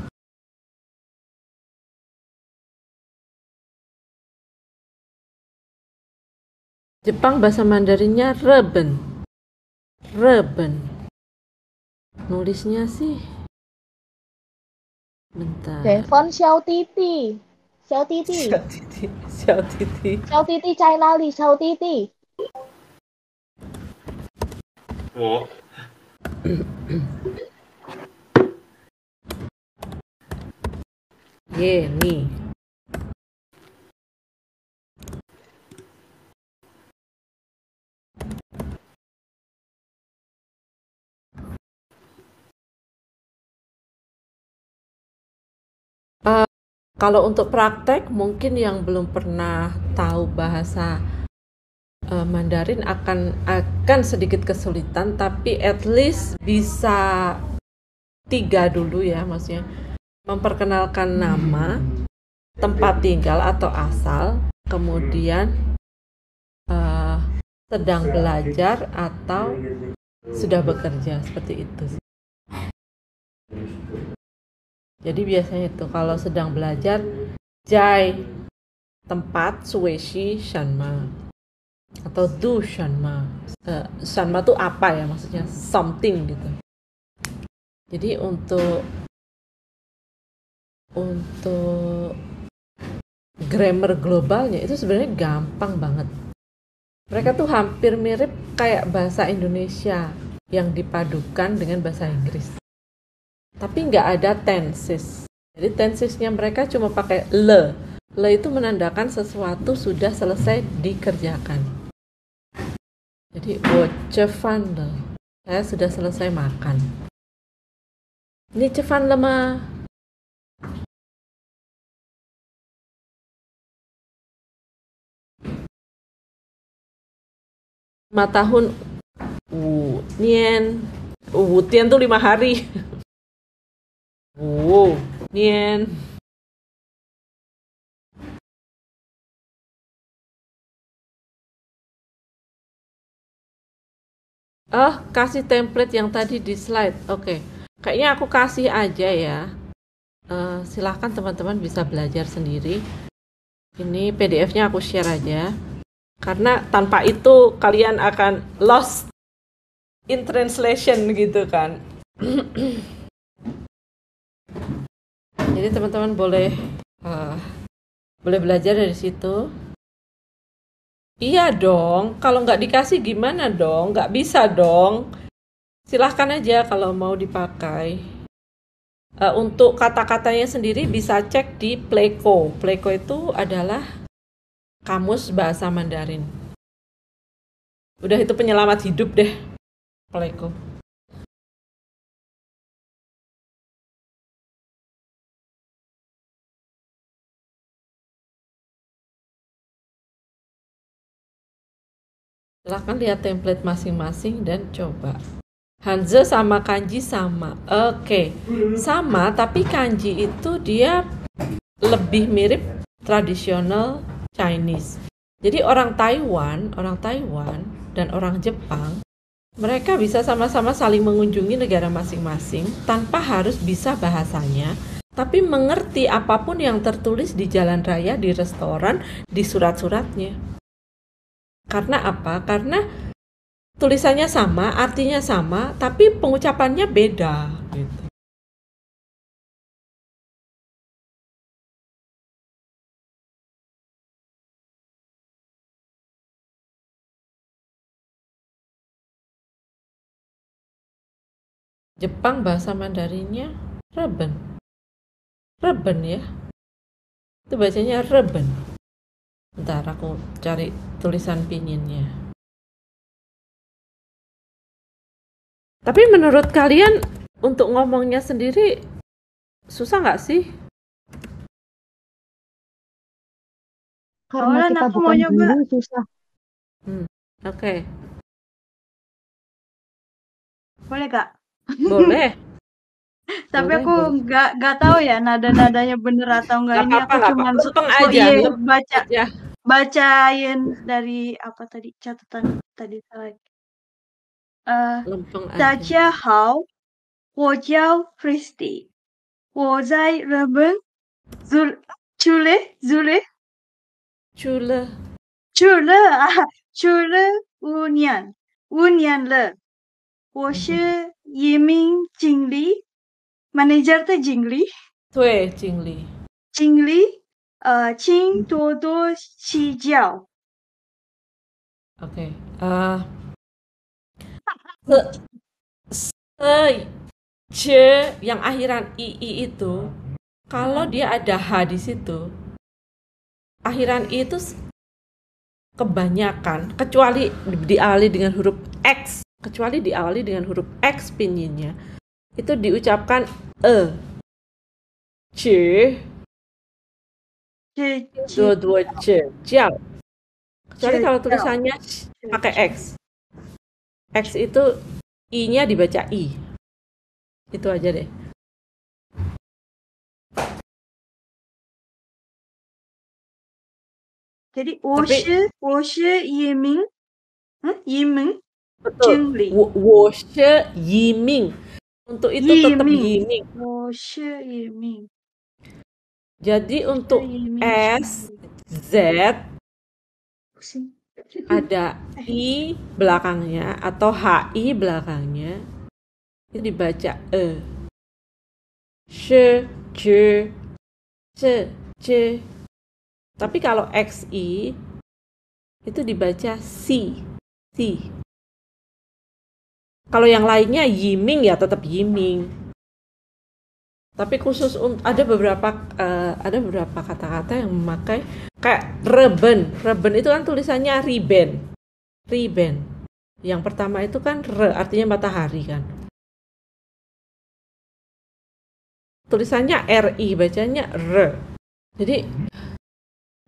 A: Jepang bahasa Mandarinnya reben. Reben. Nulisnya sih Bentar.
C: Devon
A: Xiao Titi. Xiao Titi. Xiao Titi.
C: Xiao Titi. Xiao Titi China Li Xiao Titi. Oh.
E: Ye,
A: yeah, nih. Uh, kalau untuk praktek, mungkin yang belum pernah tahu bahasa uh, Mandarin akan akan sedikit kesulitan, tapi at least bisa tiga dulu ya, maksudnya memperkenalkan nama, tempat tinggal atau asal, kemudian uh, sedang belajar atau sudah bekerja seperti itu. Jadi biasanya itu kalau sedang belajar jai tempat sueshi shanma atau du shanma. Eh, shanma itu apa ya maksudnya something gitu. Jadi untuk untuk grammar globalnya itu sebenarnya gampang banget. Mereka tuh hampir mirip kayak bahasa Indonesia yang dipadukan dengan bahasa Inggris tapi nggak ada tenses. Jadi tensesnya mereka cuma pakai le. Le itu menandakan sesuatu sudah selesai dikerjakan. Jadi cevan le. Saya sudah selesai makan. Ini cevan lema. Lima tahun, wu, nian. wu, tian tuh lima hari. Wu Nian Oh, kasih template yang tadi di slide. Oke. kayaknya aku kasih aja ya. Uh, silahkan teman-teman bisa belajar sendiri. Ini PDF-nya aku share aja. Karena tanpa itu kalian akan lost in translation gitu kan. Jadi teman-teman boleh uh, boleh belajar dari situ. Iya dong, kalau nggak dikasih gimana dong? Nggak bisa dong. Silahkan aja kalau mau dipakai. Uh, untuk kata-katanya sendiri bisa cek di Playco. Playco itu adalah kamus bahasa Mandarin. Udah itu penyelamat hidup deh, Playco. Silahkan lihat template masing-masing dan coba. Hanze sama kanji sama. Oke, okay. sama tapi kanji itu dia lebih mirip tradisional Chinese. Jadi orang Taiwan, orang Taiwan dan orang Jepang, mereka bisa sama-sama saling mengunjungi negara masing-masing tanpa harus bisa bahasanya, tapi mengerti apa pun yang tertulis di jalan raya, di restoran, di surat-suratnya. Karena apa? Karena tulisannya sama, artinya sama, tapi pengucapannya beda. Gitu. Jepang bahasa Mandarinnya Reben. Reben ya. Itu bacanya Reben. Ntar aku cari tulisan pinginnya. Tapi menurut kalian untuk ngomongnya sendiri susah nggak sih?
C: Karena kita aku bukan mau guru susah.
A: Hmm, Oke. Okay.
B: Boleh kak?
A: Boleh.
B: Tapi aku nggak nggak tahu ya nada-nadanya bener atau enggak ini
A: apa,
B: aku cuma
A: aja
B: baca ya bacain dari apa tadi catatan tadi salah. Uh, 大家好，我叫 Christy，我在日本住住了住了
A: 住了
B: 住了啊住了五年五年了，我是移民经理。 Jingli, uh, Qing Dodo Xi Jiao.
A: Oke. Okay. Uh, se, yang akhiran ii itu kalau dia ada h di situ akhiran i itu kebanyakan kecuali diawali dengan huruf x kecuali diawali dengan huruf x pinginnya itu diucapkan e c dua dua C kecuali kalau tulisannya pakai x. X itu i-nya dibaca i. Itu aja deh.
B: Jadi woshe woshe yiming huh? yiming
A: betul. Woshe yiming untuk itu tetap yiming
B: woshe yiming
A: jadi untuk. S, Z ada I belakangnya atau HI belakangnya itu dibaca E. Sh, J, C, C. Tapi kalau XI itu dibaca C, C. Kalau yang lainnya Yiming ya tetap Yiming. Tapi khusus ada beberapa uh, ada beberapa kata-kata yang memakai kayak reben. Reben itu kan tulisannya riben. Riben. Yang pertama itu kan re artinya matahari kan. Tulisannya RI bacanya re. Jadi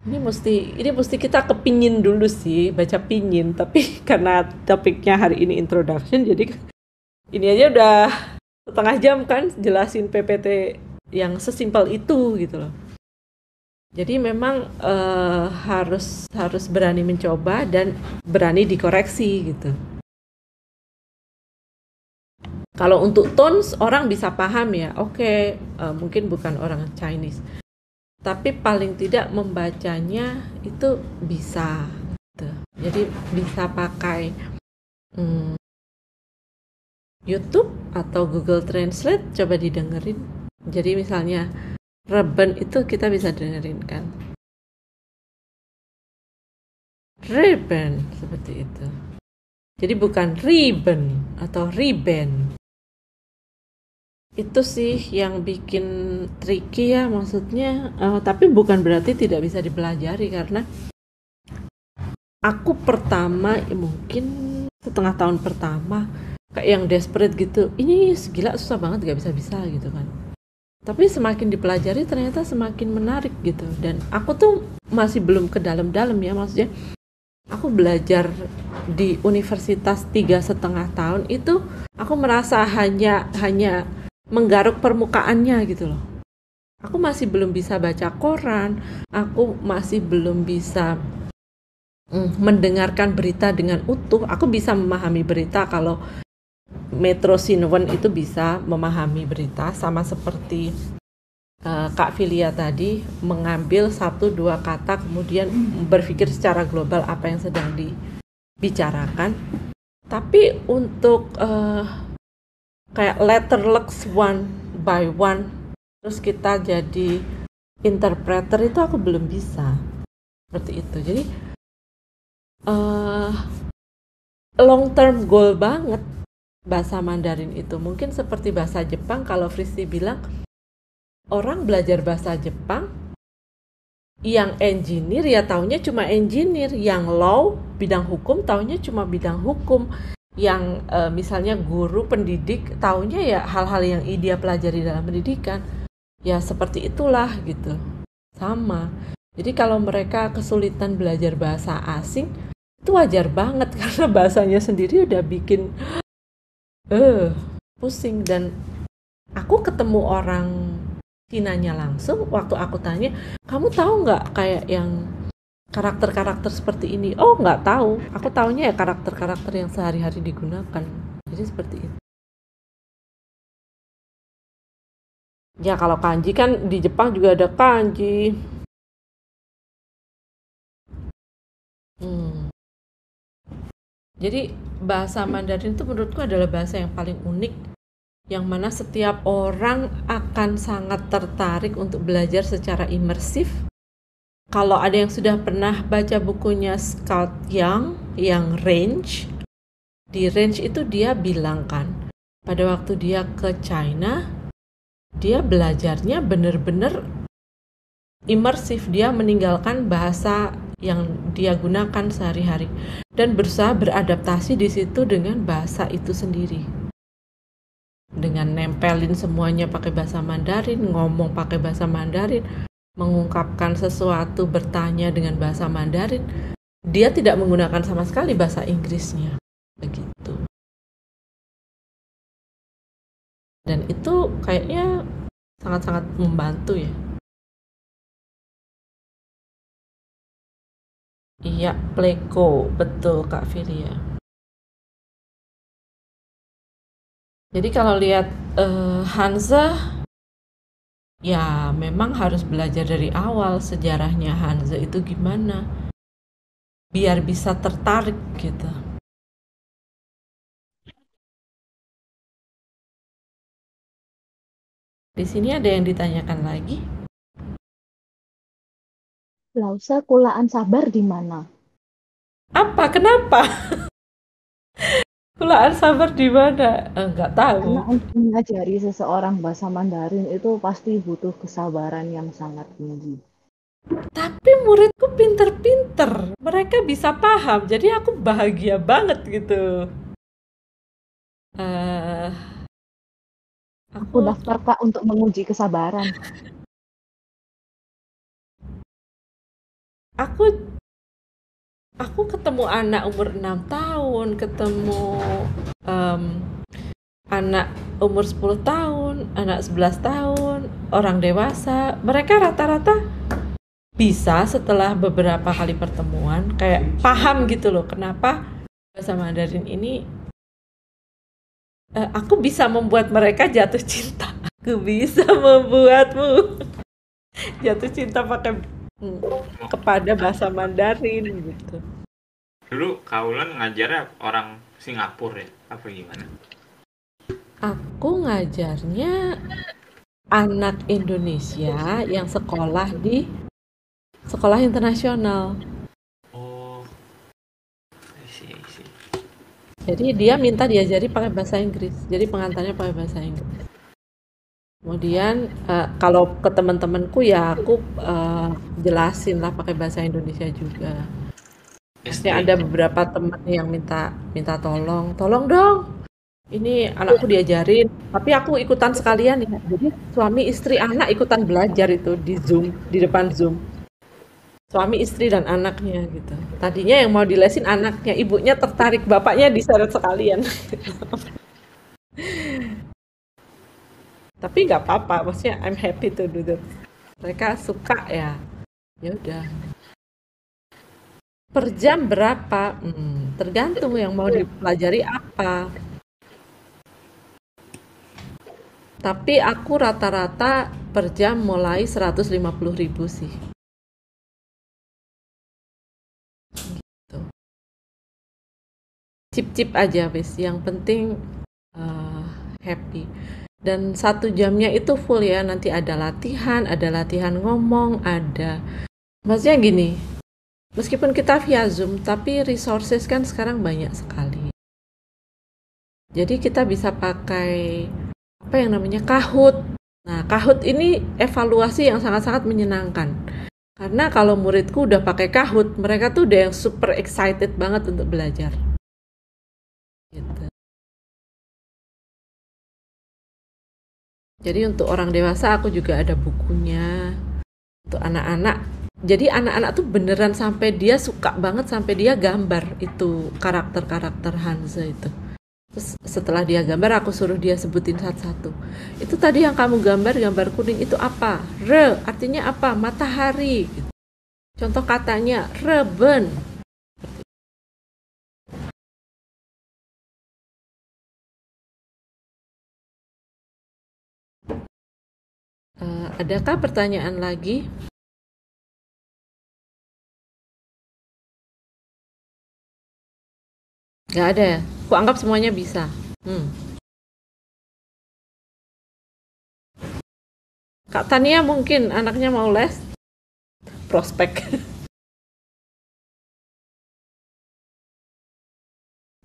A: ini mesti ini mesti kita kepingin dulu sih baca pingin tapi karena topiknya hari ini introduction jadi ini aja udah setengah jam kan jelasin PPT yang sesimpel itu gitu loh jadi memang uh, harus harus berani mencoba dan berani dikoreksi gitu Kalau untuk tones orang bisa paham ya, oke okay, uh, mungkin bukan orang Chinese, tapi paling tidak membacanya itu bisa. Gitu. Jadi bisa pakai hmm, YouTube atau Google Translate, coba didengerin. Jadi misalnya Reben itu kita bisa dengerin kan. Ribbon seperti itu. Jadi bukan ribbon atau ribbon itu sih yang bikin tricky ya maksudnya uh, tapi bukan berarti tidak bisa dipelajari karena aku pertama ya mungkin setengah tahun pertama kayak yang desperate gitu ini segila susah banget gak bisa bisa gitu kan tapi semakin dipelajari ternyata semakin menarik gitu dan aku tuh masih belum ke dalam-dalam ya maksudnya aku belajar di universitas tiga setengah tahun itu aku merasa hanya hanya menggaruk permukaannya gitu loh. Aku masih belum bisa baca koran, aku masih belum bisa mm, mendengarkan berita dengan utuh. Aku bisa memahami berita kalau Metro Sinwen itu bisa memahami berita sama seperti uh, Kak Filia tadi mengambil satu dua kata kemudian berpikir secara global apa yang sedang dibicarakan. Tapi untuk uh, kayak letter letterlux one by one terus kita jadi interpreter itu aku belum bisa. Seperti itu. Jadi uh, long term goal banget bahasa Mandarin itu mungkin seperti bahasa Jepang kalau Fristi bilang orang belajar bahasa Jepang yang engineer ya taunya cuma engineer yang law bidang hukum taunya cuma bidang hukum. Yang uh, misalnya guru pendidik taunya ya hal-hal yang dia pelajari dalam pendidikan. Ya seperti itulah gitu. Sama. Jadi kalau mereka kesulitan belajar bahasa asing itu wajar banget karena bahasanya sendiri udah bikin eh pusing. Dan aku ketemu orang Cinanya langsung waktu aku tanya kamu tahu nggak kayak yang karakter-karakter seperti ini? Oh nggak tahu. Aku tahunya ya karakter-karakter yang sehari-hari digunakan. Jadi seperti itu. Ya kalau kanji kan di Jepang juga ada kanji. Hmm. Jadi bahasa Mandarin itu menurutku adalah bahasa yang paling unik yang mana setiap orang akan sangat tertarik untuk belajar secara imersif kalau ada yang sudah pernah baca bukunya Scott Young yang Range, di Range itu dia bilang kan, pada waktu dia ke China, dia belajarnya benar-benar imersif. Dia meninggalkan bahasa yang dia gunakan sehari-hari dan berusaha beradaptasi di situ dengan bahasa itu sendiri. Dengan nempelin semuanya pakai bahasa Mandarin, ngomong pakai bahasa Mandarin, mengungkapkan sesuatu bertanya dengan bahasa Mandarin, dia tidak menggunakan sama sekali bahasa Inggrisnya. Begitu. Dan itu kayaknya sangat-sangat membantu ya. Iya, pleko, betul Kak Filia. Jadi kalau lihat uh, Hansa ya memang harus belajar dari awal sejarahnya Hanze itu gimana biar bisa tertarik gitu. Di sini ada yang ditanyakan lagi.
C: Lausa kulaan sabar di mana?
A: Apa? Kenapa? Kulaan sabar di mana? Enggak tahu.
C: Karena untuk mengajari seseorang bahasa Mandarin itu pasti butuh kesabaran yang sangat tinggi.
A: Tapi muridku pinter-pinter. Mereka bisa paham. Jadi aku bahagia banget gitu. Uh,
C: aku, aku daftar kak untuk menguji kesabaran.
A: Aku aku ketemu anak umur 6 tahun, ketemu um, anak umur 10 tahun, anak 11 tahun, orang dewasa. Mereka rata-rata bisa setelah beberapa kali pertemuan kayak paham gitu loh kenapa bahasa Mandarin ini uh, aku bisa membuat mereka jatuh cinta. Aku bisa membuatmu jatuh cinta pakai kepada bahasa Mandarin gitu.
E: Dulu Kaulan ngajar orang Singapura ya? Apa gimana?
A: Aku ngajarnya anak Indonesia yang sekolah di sekolah internasional. Jadi dia minta diajari pakai bahasa Inggris. Jadi pengantarnya pakai bahasa Inggris. Kemudian uh, kalau ke teman-temanku ya aku uh, jelasin lah pakai bahasa Indonesia juga. Ya ada beberapa teman yang minta minta tolong, tolong dong. Ini anakku diajarin, tapi aku ikutan sekalian ya. Jadi suami istri anak ikutan belajar itu di Zoom, di depan Zoom suami istri dan anaknya gitu. Tadinya yang mau dilesin anaknya, ibunya tertarik, bapaknya diseret sekalian. Tapi nggak apa-apa, maksudnya I'm happy to do that. Mereka suka ya, ya udah. Per jam berapa? Hmm, tergantung yang mau dipelajari apa. Tapi aku rata-rata per jam mulai 150 ribu sih. cip-cip aja wis yang penting uh, happy dan satu jamnya itu full ya nanti ada latihan ada latihan ngomong ada. Maksudnya gini meskipun kita via zoom tapi resources kan sekarang banyak sekali. Jadi kita bisa pakai apa yang namanya kahut nah kahut ini evaluasi yang sangat-sangat menyenangkan. Karena kalau muridku udah pakai kahut mereka tuh udah yang super excited banget untuk belajar. Gitu. Jadi untuk orang dewasa aku juga ada bukunya. Untuk anak-anak, jadi anak-anak tuh beneran sampai dia suka banget sampai dia gambar itu karakter-karakter Hansa itu. Terus setelah dia gambar aku suruh dia sebutin satu-satu. Itu tadi yang kamu gambar gambar kuning itu apa? Re artinya apa? Matahari. Contoh katanya reben Uh, adakah pertanyaan lagi? Gak ada ya? Aku anggap semuanya bisa. Hmm. Kak Tania mungkin anaknya mau les prospek.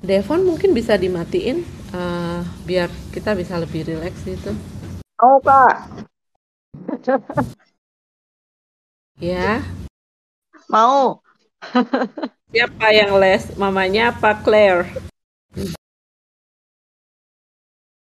A: Devon mungkin bisa dimatiin uh, biar kita bisa lebih rileks itu.
F: Oh kak,
A: Ya.
F: Mau.
A: Siapa yang les? Mamanya apa Claire?